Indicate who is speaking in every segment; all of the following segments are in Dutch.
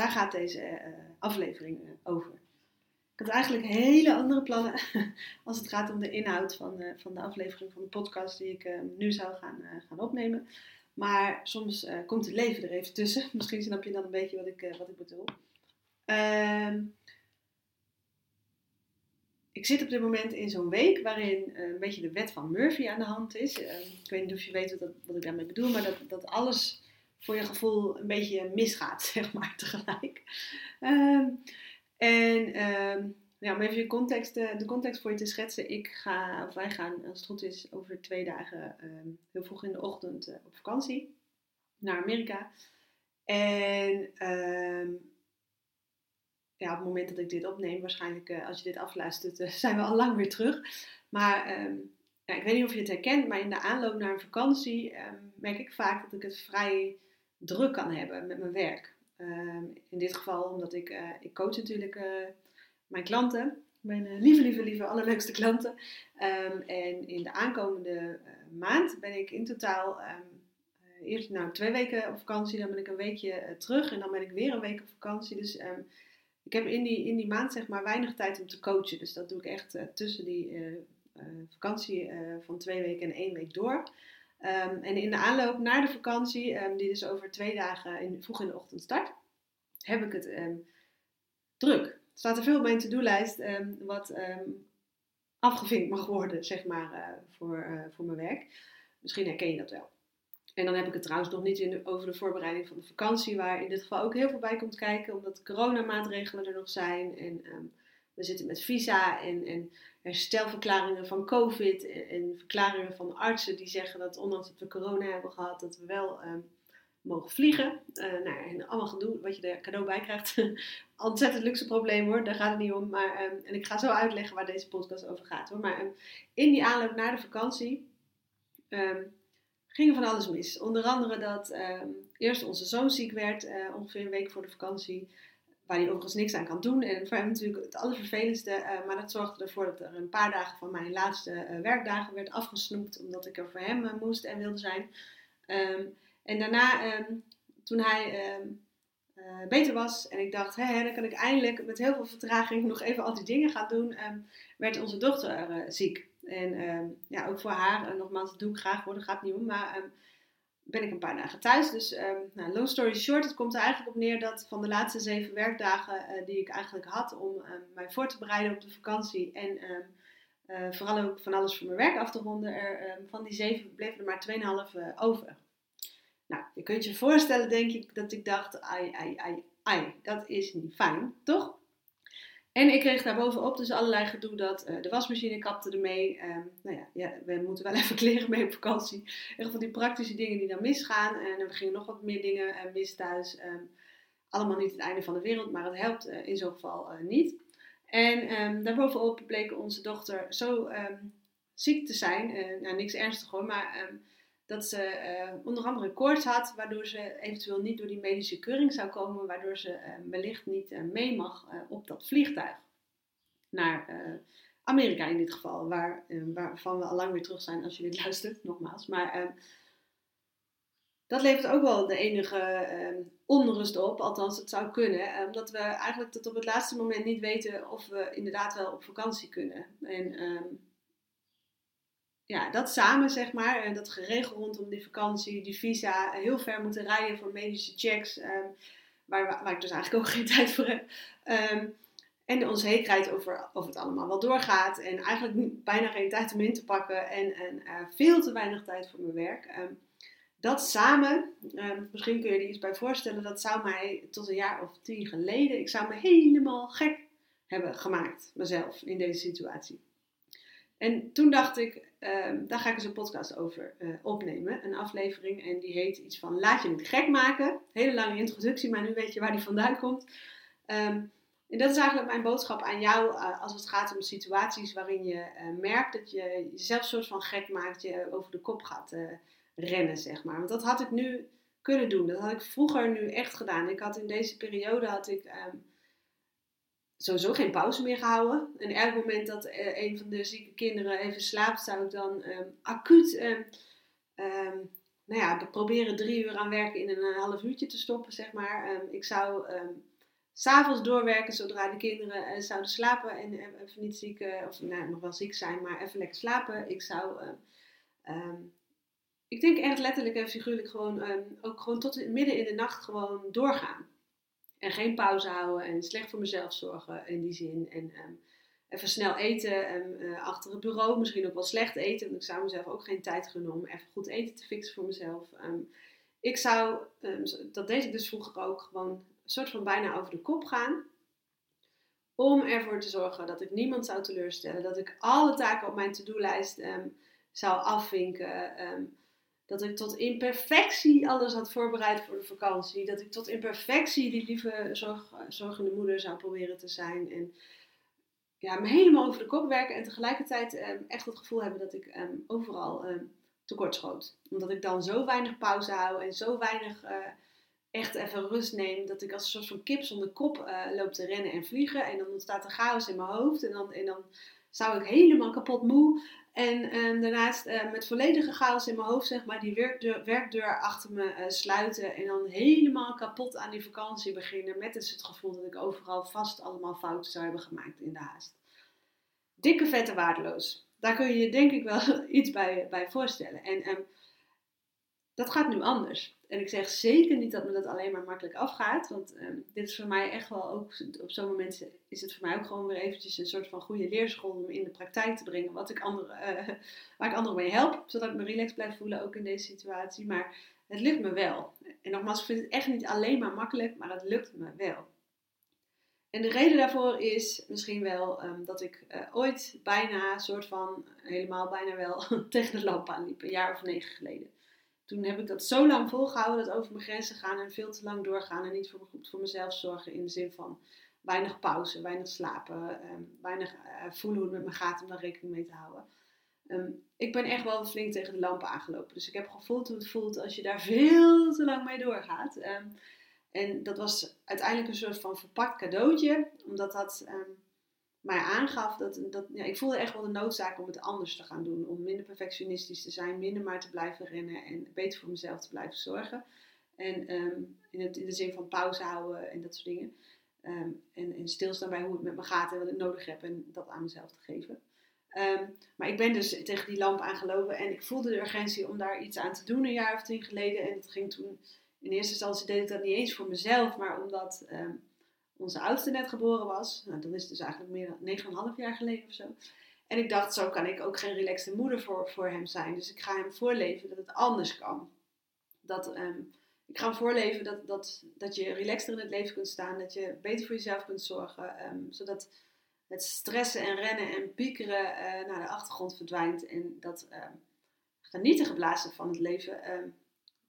Speaker 1: Daar gaat deze uh, aflevering uh, over. Ik had eigenlijk hele andere plannen als het gaat om de inhoud van, uh, van de aflevering van de podcast die ik nu zou gaan, gaan opnemen. Maar soms komt het leven er even tussen. Misschien snap je dan een beetje wat ik, wat ik bedoel. Ehm, ik zit op dit moment in zo'n week waarin een beetje de wet van Murphy aan de hand is. Ehm, ik weet niet of je weet wat, wat ik daarmee bedoel, maar dat, dat alles voor je gevoel een beetje misgaat, zeg maar, tegelijk. Um, en um, om even je context, uh, de context voor je te schetsen. Ik ga, of wij gaan, als het goed is, over twee dagen um, heel vroeg in de ochtend uh, op vakantie naar Amerika. En ja, op het moment dat ik dit opneem, waarschijnlijk uh, als je dit afluistert, zijn we al lang weer terug. Maar ik weet niet of je het herkent, maar in de aanloop naar een vakantie merk ik vaak dat ik het vrij druk kan hebben met mijn werk. Ehm, in dit geval omdat ik, uh, ik coach natuurlijk uh, mijn klanten, mijn uh, lieve, lieve, lieve, allerleukste klanten. Um, en in de aankomende maand ben ik in totaal um, eerst nou, twee weken op vakantie, dan ben ik een weekje terug en dan ben ik weer een week op vakantie. Dus ik heb in die, in die maand zeg maar weinig tijd om te coachen. Dus dat doe ik echt tussen die vakantie van twee weken en één week door. Um, en in de aanloop naar de vakantie, um, die dus over twee dagen in, vroeg in de ochtend start, heb ik het um, druk. Er staat er veel op mijn to-do-lijst wat afgevinkt mag worden, zeg maar, uh, voor, uh, voor mijn werk. Misschien herken je dat wel. En dan heb ik het trouwens nog niet in over de voorbereiding van de vakantie, waar in dit geval ook heel veel bij komt kijken, omdat de coronamaatregelen er nog zijn. En we zitten met visa en, en herstelverklaringen van COVID en, verklaringen van artsen die zeggen dat ondanks dat we corona hebben gehad, dat we wel um, mogen vliegen. Uh, nou, en allemaal gedoe wat je er cadeau bij krijgt. Ontzettend luxe probleem hoor, daar gaat het niet om. Maar, um, en ik ga zo uitleggen waar deze podcast over gaat hoor. Maar um, in die aanloop naar de vakantie ging er van alles mis. Onder andere dat eerst onze zoon ziek werd, uh, ongeveer een week voor de vakantie waar hij overigens niks aan kan doen. En voor hem natuurlijk het allervervelendste. Uh, maar dat zorgde ervoor dat er een paar dagen van mijn laatste uh, werkdagen werd afgesnoept. Omdat ik er voor hem uh, moest en wilde zijn. Um, en daarna, um, toen hij um, beter was en ik dacht, hé, dan kan ik eindelijk met heel veel vertraging nog even al die dingen gaan doen. werd onze dochter ziek. En ja, ook voor haar, nogmaals, doe ik graag dat gaat niet om. Maar ben ik een paar dagen thuis. Dus um, nou, long story short, het komt er eigenlijk op neer dat van de laatste zeven werkdagen uh, die ik eigenlijk had om um, mij voor te bereiden op de vakantie en um, uh, vooral ook van alles voor mijn werk af te ronden, er, van die zeven bleef er maar 2,5 uh, over. Nou, je kunt je voorstellen, denk ik, dat ik dacht, ai, ai, ai, ai, dat is niet fijn, toch? En ik kreeg daar bovenop dus allerlei gedoe dat uh, de wasmachine kapte ermee. Um, nou ja, ja, we moeten wel even kleren mee op vakantie. Echt van die praktische dingen die dan misgaan. En er gingen nog wat meer dingen uh, mis thuis. Um, allemaal niet het einde van de wereld, maar het helpt uh, in zo'n geval niet. En um, daarbovenop bleek onze dochter zo ziek te zijn. nou, niks ernstig hoor, maar dat ze uh, onder andere koorts had, waardoor ze eventueel niet door die medische keuring zou komen, waardoor ze uh, wellicht niet uh, mee mag op dat vliegtuig naar Amerika in dit geval, waar, waarvan we al lang weer terug zijn als je dit luistert, nogmaals. Maar dat levert ook wel de enige onrust op, althans het zou kunnen, omdat we eigenlijk tot op het laatste moment niet weten of we inderdaad wel op vakantie kunnen. En ehm, ja, dat samen, zeg maar, en dat geregeld rondom die vakantie, die visa, heel ver moeten rijden voor medische checks, um, waar, waar ik dus eigenlijk ook geen tijd voor heb. Um, en de onzekerheid over of het allemaal wel doorgaat. En eigenlijk bijna geen tijd om in te pakken. En, en uh, veel te weinig tijd voor mijn werk. Um, dat samen, misschien kun je er iets bij voorstellen. Dat zou mij tot een jaar of tien geleden. Ik zou me helemaal gek hebben gemaakt. Mezelf in deze situatie. En toen dacht ik, um, daar ga ik eens een podcast over uh, opnemen. Een aflevering en die heet iets van Laat je niet gek maken. Hele lange introductie, maar nu weet je waar die vandaan komt. Ehm, en dat is eigenlijk mijn boodschap aan jou uh, als het gaat om situaties waarin je uh, merkt dat je jezelf soort van gek maakt, je over de kop gaat rennen, zeg maar. Want dat had ik nu kunnen doen. Dat had ik vroeger nu echt gedaan. Ik had in deze periode had ik um, sowieso geen pauze meer gehouden. En elk moment dat een van de zieke kinderen even slaapt, zou ik dan um, acuut um, nou ja, proberen drie uur aan werken in een half uurtje te stoppen, zeg maar. ik zou s'avonds doorwerken zodra de kinderen uh, zouden slapen en even niet ziek, uh, of nou, nog wel ziek zijn, maar even lekker slapen. Ik zou, ik denk echt letterlijk en figuurlijk gewoon, ook gewoon tot midden in de nacht gewoon doorgaan. En geen pauze houden en slecht voor mezelf zorgen in die zin. En um, even snel eten en achter het bureau, misschien ook wel slecht eten, want ik zou mezelf ook geen tijd gunnen om even goed eten te fixen voor mezelf. ik zou, dat deed ik dus vroeger ook, gewoon soort van bijna over de kop gaan. Om ervoor te zorgen dat ik niemand zou teleurstellen. Dat ik alle taken op mijn to-do-lijst zou afvinken. Dat ik tot in perfectie alles had voorbereid voor de vakantie. Dat ik tot in perfectie die lieve zorg, zorgende moeder zou proberen te zijn. En ja, me helemaal over de kop werken. En tegelijkertijd um, echt het gevoel hebben dat ik overal tekortschoot. Omdat ik dan zo weinig pauze hou en zo weinig... Uh, echt even rust neem. Dat ik als een soort van kip zonder kop uh, loop te rennen en vliegen. En dan ontstaat er chaos in mijn hoofd. En dan, en dan zou ik helemaal kapot moe. En um, daarnaast uh, met volledige chaos in mijn hoofd, zeg maar, die werkdeur, achter me uh, sluiten. En dan helemaal kapot aan die vakantie beginnen. Met dus het gevoel dat ik overal vast allemaal fouten zou hebben gemaakt in de haast. Dikke vette waardeloos. Daar kun je je denk ik wel iets bij, bij voorstellen. En um, dat gaat nu anders. En ik zeg zeker niet dat me dat alleen maar makkelijk afgaat. Want um, dit is voor mij echt wel ook, op zo'n moment is het voor mij ook gewoon weer eventjes een soort van goede leerschool om in de praktijk te brengen. Wat ik andere, uh, waar ik anderen mee help, zodat ik me relaxed blijf voelen ook in deze situatie. Maar het lukt me wel. En nogmaals, ik vind het echt niet alleen maar makkelijk, maar het lukt me wel. En de reden daarvoor is misschien wel um, dat ik uh, ooit bijna, soort van, helemaal bijna wel, tegen de lamp aanliep. Een jaar of negen geleden toen heb ik dat zo lang volgehouden, dat over mijn grenzen gaan en veel te lang doorgaan en niet voor, goed voor mezelf zorgen in de zin van weinig pauze, weinig slapen, um, weinig uh, voelen hoe het met me gaat om daar rekening mee te houden. Um, ik ben echt wel flink tegen de lampen aangelopen. Dus ik heb gevoeld hoe het voelt als je daar veel te lang mee doorgaat. Um, en dat was uiteindelijk een soort van verpakt cadeautje, omdat dat mij aangaf dat, dat ja, ik voelde echt wel de noodzaak om het anders te gaan doen. Om minder perfectionistisch te zijn, minder maar te blijven rennen en beter voor mezelf te blijven zorgen. En um, in, het, in de zin van pauze houden en dat soort dingen. Um, en, en stilstaan bij hoe het met me gaat en wat ik nodig heb en dat aan mezelf te geven. Um, maar ik ben dus tegen die lamp aangelopen en ik voelde de urgentie om daar iets aan te doen een jaar of tien geleden. En het ging toen, in eerste instantie deed ik dat niet eens voor mezelf, maar omdat onze oudste net geboren was. Nou, dat is dus eigenlijk meer dan 9,5 jaar geleden of zo. En ik dacht, zo kan ik ook geen relaxte moeder voor, voor hem zijn. Dus ik ga hem voorleven dat het anders kan. Dat, um, ik ga hem voorleven dat, dat, dat je relaxter in het leven kunt staan. Dat je beter voor jezelf kunt zorgen. Um, zodat het stressen en rennen en piekeren uh, naar de achtergrond verdwijnt. En dat um, genieten geblazen van het leven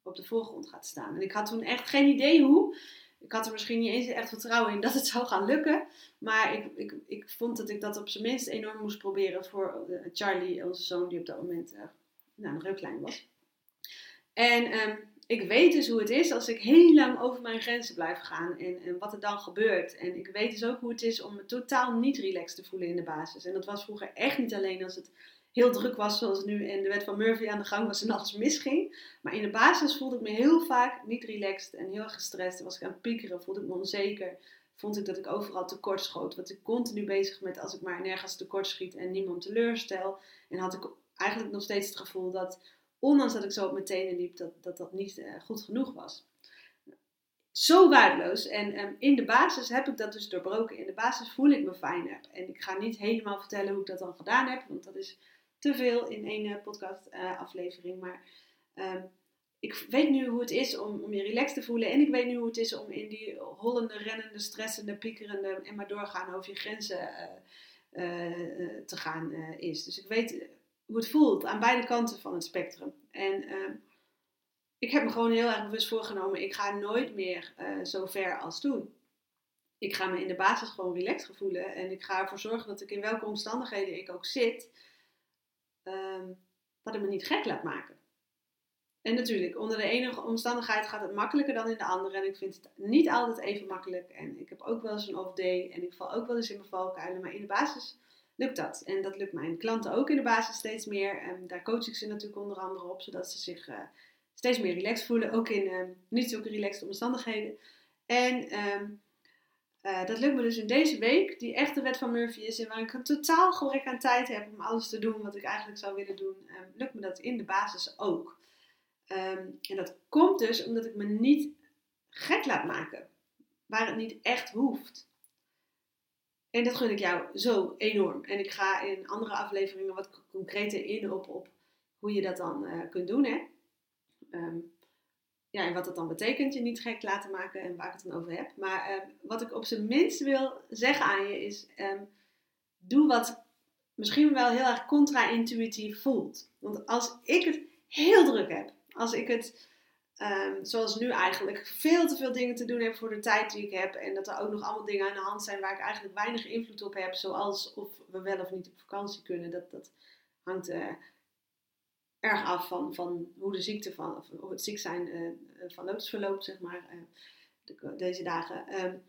Speaker 1: op de voorgrond gaat staan. En ik had toen echt geen idee hoe ik had er misschien niet eens echt vertrouwen in dat het zou gaan lukken. Maar ik, ik, ik vond dat ik dat op zijn minst enorm moest proberen voor eh, Charlie, onze zoon, die op dat moment uh, nou, nog heel klein was. En um, ik weet dus hoe het is als ik heel lang over mijn grenzen blijf gaan en, en wat er dan gebeurt. En ik weet dus ook hoe het is om me totaal niet relaxed te voelen in de basis. En dat was vroeger echt niet alleen als het heel druk was zoals nu en de wet van Murphy aan de gang was en alles misging. Maar in de basis voelde ik me heel vaak niet relaxed en heel gestrest. Was ik aan het piekeren, voelde ik me onzeker. Vond ik dat ik overal tekort schoot. Want ik continu bezig met als ik maar nergens tekort schiet en niemand teleurstel. En had ik eigenlijk nog steeds het gevoel dat, ondanks dat ik zo op mijn tenen liep, dat dat, dat niet uh, goed genoeg was. Zo waardeloos. En um, in de basis heb ik dat dus doorbroken. In de basis voel ik me fijner. En ik ga niet helemaal vertellen hoe ik dat dan gedaan heb, want dat is te veel in één podcast uh, aflevering. Maar uh, ik weet nu hoe het is om, om je relaxed te voelen. En ik weet nu hoe het is om in die hollende, rennende, stressende, piekerende en maar doorgaan over je grenzen uh, te gaan is. Dus ik weet hoe het voelt aan beide kanten van het spectrum. En ehm, ik heb me gewoon heel erg bewust voorgenomen, ik ga nooit meer zo ver als toen. ik ga me in de basis gewoon relaxed voelen. En ik ga ervoor zorgen dat ik in welke omstandigheden ik ook zit, ehm, dat ik me niet gek laat maken. En natuurlijk, onder de ene omstandigheid gaat het makkelijker dan in de andere. En ik vind het niet altijd even makkelijk. En ik heb ook wel eens een off-day. En ik val ook wel eens in mijn valkuilen. Maar in de basis lukt dat. En dat lukt mijn klanten ook in de basis steeds meer. En daar coach ik ze natuurlijk onder andere op. Zodat ze zich uh, steeds meer relaxed voelen. Ook in uh, niet zulke relaxed omstandigheden. En uh, dat lukt me dus in deze week. Die echte wet van Murphy is. En waar ik een totaal gebrek aan tijd heb om alles te doen wat ik eigenlijk zou willen doen. Ehm, lukt me dat in de basis ook. Um, en dat komt dus omdat ik me niet gek laat maken. Waar het niet echt hoeft. En dat gun ik jou zo enorm. En ik ga in andere afleveringen wat concreter in op, op hoe je dat dan uh, kunt doen. Hè? Um, ja, en wat dat dan betekent, je niet gek laten maken en waar ik het dan over heb. Maar uh, wat ik op zijn minst wil zeggen aan je is: um, doe wat misschien wel heel erg contra-intuïtief voelt. Want als ik het heel druk heb, als ik het, um, zoals nu eigenlijk, veel te veel dingen te doen heb voor de tijd die ik heb. En dat er ook nog allemaal dingen aan de hand zijn waar ik eigenlijk weinig invloed op heb. Zoals of we wel of niet op vakantie kunnen. Dat, dat hangt uh, erg af van, van hoe de ziekte van, of hoe het ziek zijn uh, van Lotus verloopt, zeg maar, de, deze dagen. Um,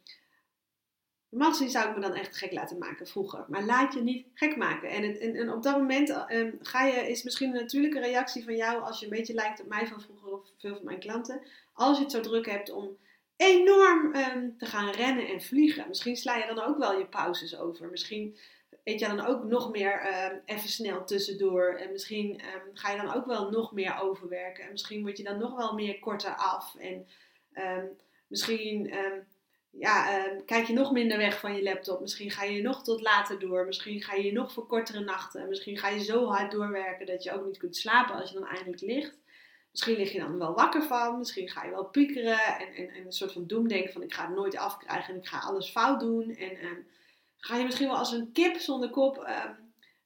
Speaker 1: Normaal gezien zou ik me dan echt gek laten maken vroeger. Maar laat je niet gek maken. En, en, op dat moment um, ga je, is misschien een natuurlijke reactie van jou, als je een beetje lijkt op mij van vroeger of veel van mijn klanten. Als je het zo druk hebt om enorm um, te gaan rennen en vliegen. Misschien sla je dan ook wel je pauzes over. Misschien eet je dan ook nog meer um, even snel tussendoor. En misschien ga je dan ook wel nog meer overwerken. En misschien word je dan nog wel meer korter af. En misschien ja, kijk je nog minder weg van je laptop. Misschien ga je nog tot later door. Misschien ga je nog voor kortere nachten. Misschien ga je zo hard doorwerken dat je ook niet kunt slapen als je dan eindelijk ligt. Misschien lig je dan wel wakker van. Misschien ga je wel piekeren en, en, en een soort van doemdenken van ik ga het nooit afkrijgen en ik ga alles fout doen. En uh, ga je misschien wel als een kip zonder kop uh,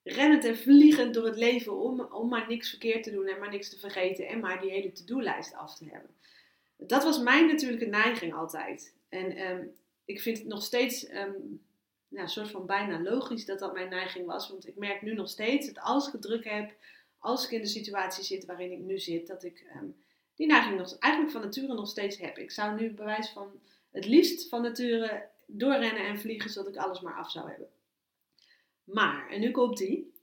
Speaker 1: rennend en vliegend door het leven om, om maar niks verkeerd te doen en maar niks te vergeten en maar die hele to-do-lijst af te hebben. Dat was mijn natuurlijke neiging altijd. En um, ik vind het nog steeds nou, een soort van bijna logisch dat dat mijn neiging was. Want ik merk nu nog steeds dat als ik het druk heb, als ik in de situatie zit waarin ik nu zit, dat ik die neiging nog, eigenlijk van nature nog steeds heb. Ik zou nu bewijs van het liefst van nature doorrennen en vliegen zodat ik alles maar af zou hebben. Maar, en nu komt die.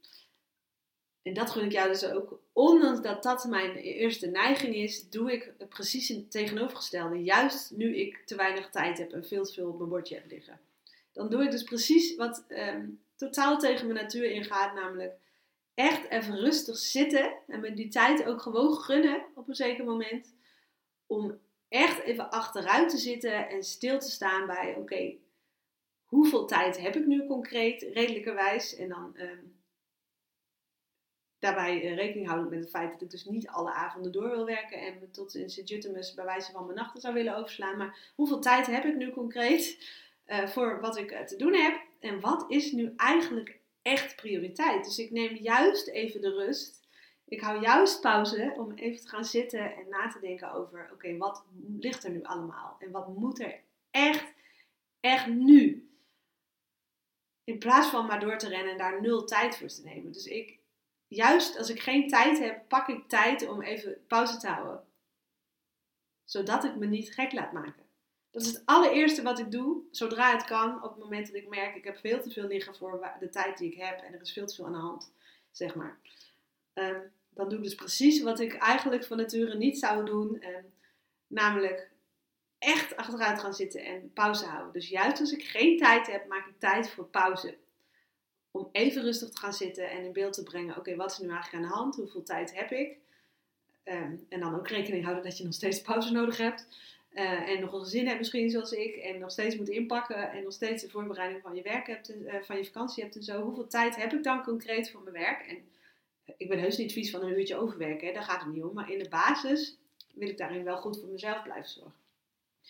Speaker 1: En dat gun ik jou dus ook. Ondanks dat dat mijn eerste neiging is, doe ik precies het tegenovergestelde. Juist nu ik te weinig tijd heb en veel te veel op mijn bordje heb liggen. Dan doe ik dus precies wat um, totaal tegen mijn natuur ingaat. Namelijk echt even rustig zitten. En me die tijd ook gewoon gunnen op een zeker moment. Om echt even achteruit te zitten en stil te staan bij: oké, hoeveel tijd heb ik nu concreet, redelijkerwijs? En dan. Um, daarbij eh, rekening houden met het feit dat ik dus niet alle avonden door wil werken en tot in Sint-Jutemus bij wijze van mijn nachten zou willen overslaan. Maar hoeveel tijd heb ik nu concreet uh, voor wat ik uh, te doen heb? En wat is nu eigenlijk echt prioriteit? Dus ik neem juist even de rust. Ik hou juist pauze om even te gaan zitten en na te denken over: oké, wat ligt er nu allemaal? En wat moet er echt, echt nu? In plaats van maar door te rennen en daar nul tijd voor te nemen. Dus ik, juist als ik geen tijd heb, pak ik tijd om even pauze te houden. Zodat ik me niet gek laat maken. Dat is het allereerste wat ik doe, zodra het kan, op het moment dat ik merk ik heb veel te veel liggen voor de tijd die ik heb en er is veel te veel aan de hand, zeg maar. Um, dan doe ik dus precies wat ik eigenlijk van nature niet zou doen, um, namelijk echt achteruit gaan zitten en pauze houden. Dus juist als ik geen tijd heb, maak ik tijd voor pauze om even rustig te gaan zitten en in beeld te brengen: oké, wat is nu eigenlijk aan de hand? Hoeveel tijd heb ik? Um, en dan ook rekening houden dat je nog steeds pauze nodig hebt. Uh, en nog een gezin hebt misschien zoals ik. En nog steeds moet inpakken. En nog steeds de voorbereiding van je werk hebt. Uh, van je vakantie hebt en zo. Hoeveel tijd heb ik dan concreet voor mijn werk? En ik ben heus niet vies van een uurtje overwerken. Hè? Daar gaat het niet om. Maar in de basis wil ik daarin wel goed voor mezelf blijven zorgen.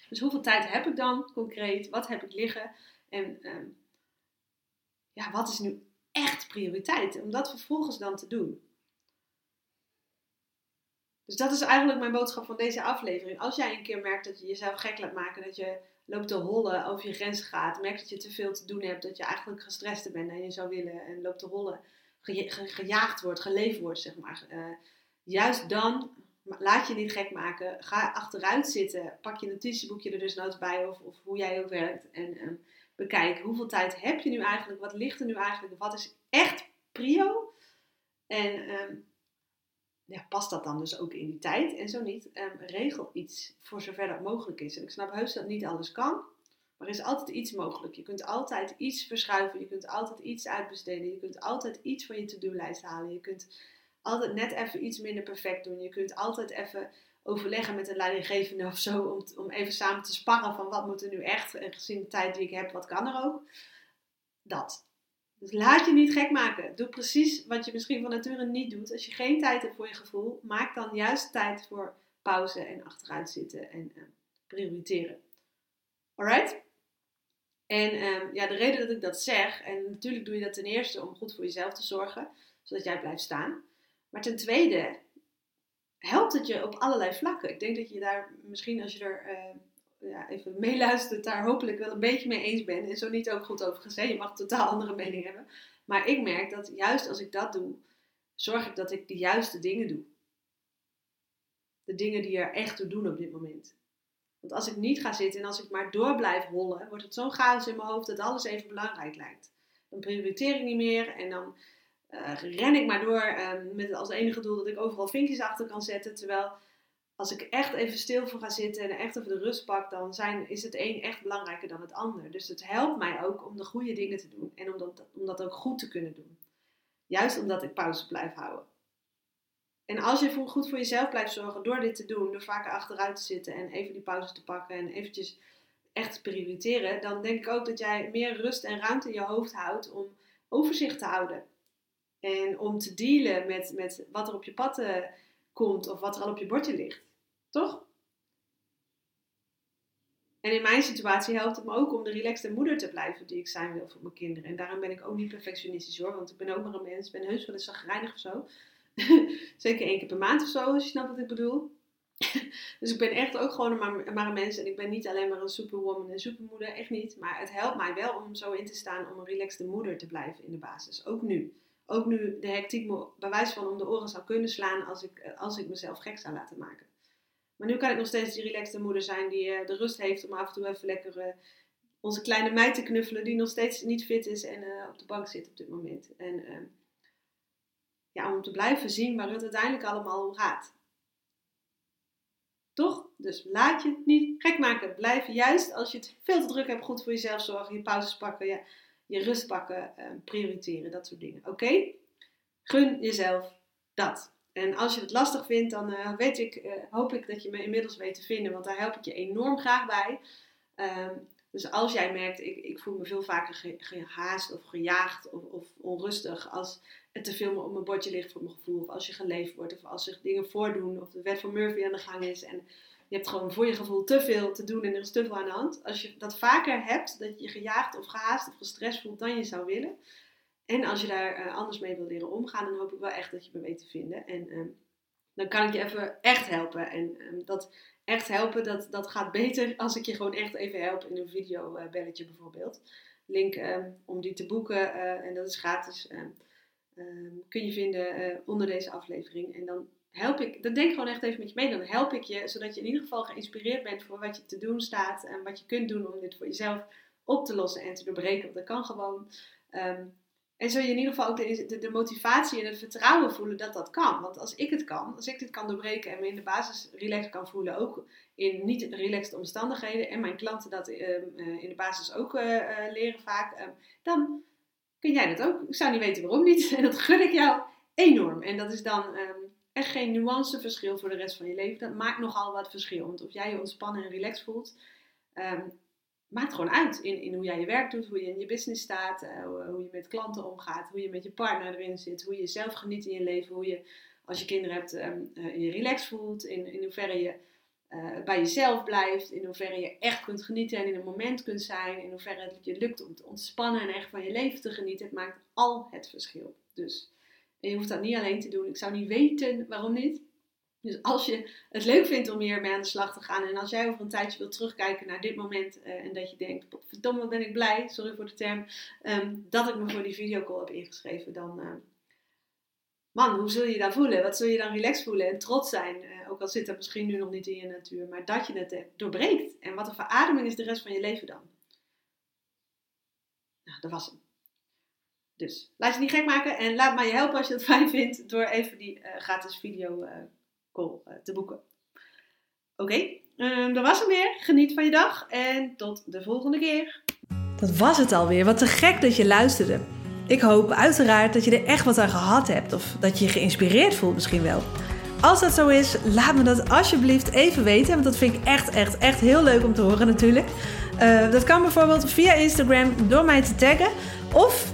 Speaker 1: Dus hoeveel tijd heb ik dan concreet? Wat heb ik liggen? En um, ja, wat is nu echt prioriteit? Om dat vervolgens dan te doen. Dus dat is eigenlijk mijn boodschap van deze aflevering. Als jij een keer merkt dat je jezelf gek laat maken, dat je loopt te hollen, over je grens gaat, merkt dat je te veel te doen hebt, dat je eigenlijk gestrest bent en je zou willen en loopt te hollen, gejaagd wordt, geleefd wordt, zeg maar. Uh, juist dan, laat je niet gek maken, ga achteruit zitten, pak je notitieboekje er dus nooit bij of, of hoe jij ook werkt en um, bekijk hoeveel tijd heb je nu eigenlijk, wat ligt er nu eigenlijk, wat is echt prio en um, ja, past dat dan dus ook in die tijd en zo niet, um, regel iets voor zover dat mogelijk is. En ik snap heus dat niet alles kan, maar er is altijd iets mogelijk. Je kunt altijd iets verschuiven, je kunt altijd iets uitbesteden, je kunt altijd iets van je to-do-lijst halen, je kunt altijd net even iets minder perfect doen, je kunt altijd even overleggen met een leidinggevende of zo, om, om even samen te sparren van wat moet er nu echt, en gezien de tijd die ik heb, wat kan er ook. Dat. Dus laat je niet gek maken. Doe precies wat je misschien van nature niet doet. Als je geen tijd hebt voor je gevoel, maak dan juist tijd voor pauze en achteruit zitten en uh, prioriteren. Alright? En um, ja, de reden dat ik dat zeg, en natuurlijk doe je dat ten eerste om goed voor jezelf te zorgen, zodat jij blijft staan. Maar ten tweede helpt het je op allerlei vlakken. Ik denk dat je daar misschien als je er uh, ja, even meeluistert, daar hopelijk wel een beetje mee eens bent. En zo niet ook goed over gezegd. Je mag totaal andere mening hebben. Maar ik merk dat juist als ik dat doe, zorg ik dat ik de juiste dingen doe. De dingen die er echt toe doen op dit moment. Want als ik niet ga zitten en als ik maar door blijf rollen, wordt het zo'n chaos in mijn hoofd dat alles even belangrijk lijkt. Dan prioriteer ik niet meer en dan uh, ren ik maar door ehm, met als enige doel dat ik overal vinkjes achter kan zetten. Terwijl als ik echt even stil voor ga zitten en echt even de rust pak, dan zijn, is het een echt belangrijker dan het ander. Dus het helpt mij ook om de goede dingen te doen en om dat, om dat ook goed te kunnen doen. Juist omdat ik pauze blijf houden. En als je goed voor jezelf blijft zorgen door dit te doen, door vaker achteruit te zitten en even die pauze te pakken en eventjes echt te prioriteren, dan denk ik ook dat jij meer rust en ruimte in je hoofd houdt om overzicht te houden. En om te dealen met, met wat er op je pad uh, komt of wat er al op je bordje ligt. Toch? En in mijn situatie helpt het me ook om de relaxte moeder te blijven die ik zijn wil voor mijn kinderen. En daarom ben ik ook niet perfectionistisch hoor, want ik ben ook maar een mens. Ben heus wel eens zagrijnig of zo. Zeker één keer per maand of zo, als je snapt wat ik bedoel. dus ik ben echt ook gewoon maar, maar een mens. En ik ben niet alleen maar een superwoman en supermoeder. Echt niet. Maar het helpt mij wel om zo in te staan om een relaxte moeder te blijven in de basis. Ook nu. Ook nu de hectiek me bij wijze van om de oren zou kunnen slaan als ik, als ik mezelf gek zou laten maken. Maar nu kan ik nog steeds die relaxte moeder zijn die uh, de rust heeft om af en toe even lekker uh, onze kleine meid te knuffelen die nog steeds niet fit is en uh, op de bank zit op dit moment. En ehm, om te blijven zien waar het uiteindelijk allemaal om gaat. Toch? Dus laat je niet gek maken. Blijf juist als je het veel te druk hebt, goed voor jezelf zorgen, je pauzes pakken, je, je rust pakken, eh, prioriteren, dat soort dingen. Oké? Gun jezelf dat. En als je het lastig vindt, dan uh, weet ik, uh, hoop ik dat je me inmiddels weet te vinden, want daar help ik je enorm graag bij. Ehm, dus als jij merkt, ik, ik voel me veel vaker gehaast of gejaagd of, of onrustig als het te veel op mijn bordje ligt voor mijn gevoel. Of als je geleefd wordt. Of als zich dingen voordoen. Of de wet van Murphy aan de gang is. En je hebt gewoon voor je gevoel te veel te doen en er is te veel aan de hand. Als je dat vaker hebt, dat je je gejaagd of gehaast of gestrest voelt dan je zou willen. En als je daar uh, anders mee wil leren omgaan, dan hoop ik wel echt dat je me weet te vinden. En um, dan kan ik je even echt helpen. En um, dat echt helpen, dat, dat gaat beter als ik je gewoon echt even help in een videobelletje uh, bijvoorbeeld. Link um, om die te boeken, uh, en dat is gratis. Ehm, kun je vinden uh, onder deze aflevering. En dan help ik, dan denk gewoon echt even met je mee. Dan help ik je, zodat je in ieder geval geïnspireerd bent voor wat je te doen staat. En wat je kunt doen om dit voor jezelf op te lossen en te doorbreken. Want dat kan gewoon. Um, en zul je in ieder geval ook de, de, motivatie en het vertrouwen voelen dat dat kan. Want als ik het kan, als ik dit kan doorbreken en me in de basis relaxed kan voelen, ook in niet relaxed omstandigheden, en mijn klanten dat um, uh, in de basis ook uh, leren vaak, dan kun jij dat ook? Ik zou niet weten waarom niet. En dat gun ik jou enorm. En dat is dan um, echt geen nuanceverschil voor de rest van je leven. Dat maakt nogal wat verschil. Want of jij je ontspannen en relaxed voelt, um, maakt gewoon uit in, in hoe jij je werk doet, hoe je in je business staat, uh, hoe je met klanten omgaat, hoe je met je partner erin zit, hoe je zelf geniet in je leven, hoe je als je kinderen hebt um, je relaxed voelt, in, in hoeverre je uh, bij jezelf blijft, in hoeverre je echt kunt genieten en in een moment kunt zijn, in hoeverre het je lukt om te ontspannen en echt van je leven te genieten. Het maakt al het verschil. Dus je hoeft dat niet alleen te doen. Ik zou niet weten waarom niet. Dus als je het leuk vindt om hier mee aan de slag te gaan en als jij over een tijdje wilt terugkijken naar dit moment uh, en dat je denkt, verdomme ben ik blij, sorry voor de term, um, dat ik me voor die videocall heb ingeschreven, dan uh, man, hoe zul je dan voelen? Wat zul je dan relaxed voelen en trots zijn? Uh, ook al zit dat misschien nu nog niet in je natuur, maar dat je het doorbreekt. En wat een verademing is de rest van je leven dan. Nou, dat was hem. Dus laat je niet gek maken en laat mij je helpen als je het fijn vindt door even die gratis video call eh, te boeken. Oké, um, dat was hem weer. Geniet van je dag en tot de volgende keer.
Speaker 2: Dat was het alweer. Wat te gek dat je luisterde. Ik hoop uiteraard dat je er echt wat aan gehad hebt of dat je je geïnspireerd voelt misschien wel. Als dat zo is, laat me dat alsjeblieft even weten, want dat vind ik echt, echt, echt heel leuk om te horen natuurlijk. Uh, dat kan bijvoorbeeld via Instagram door mij te taggen of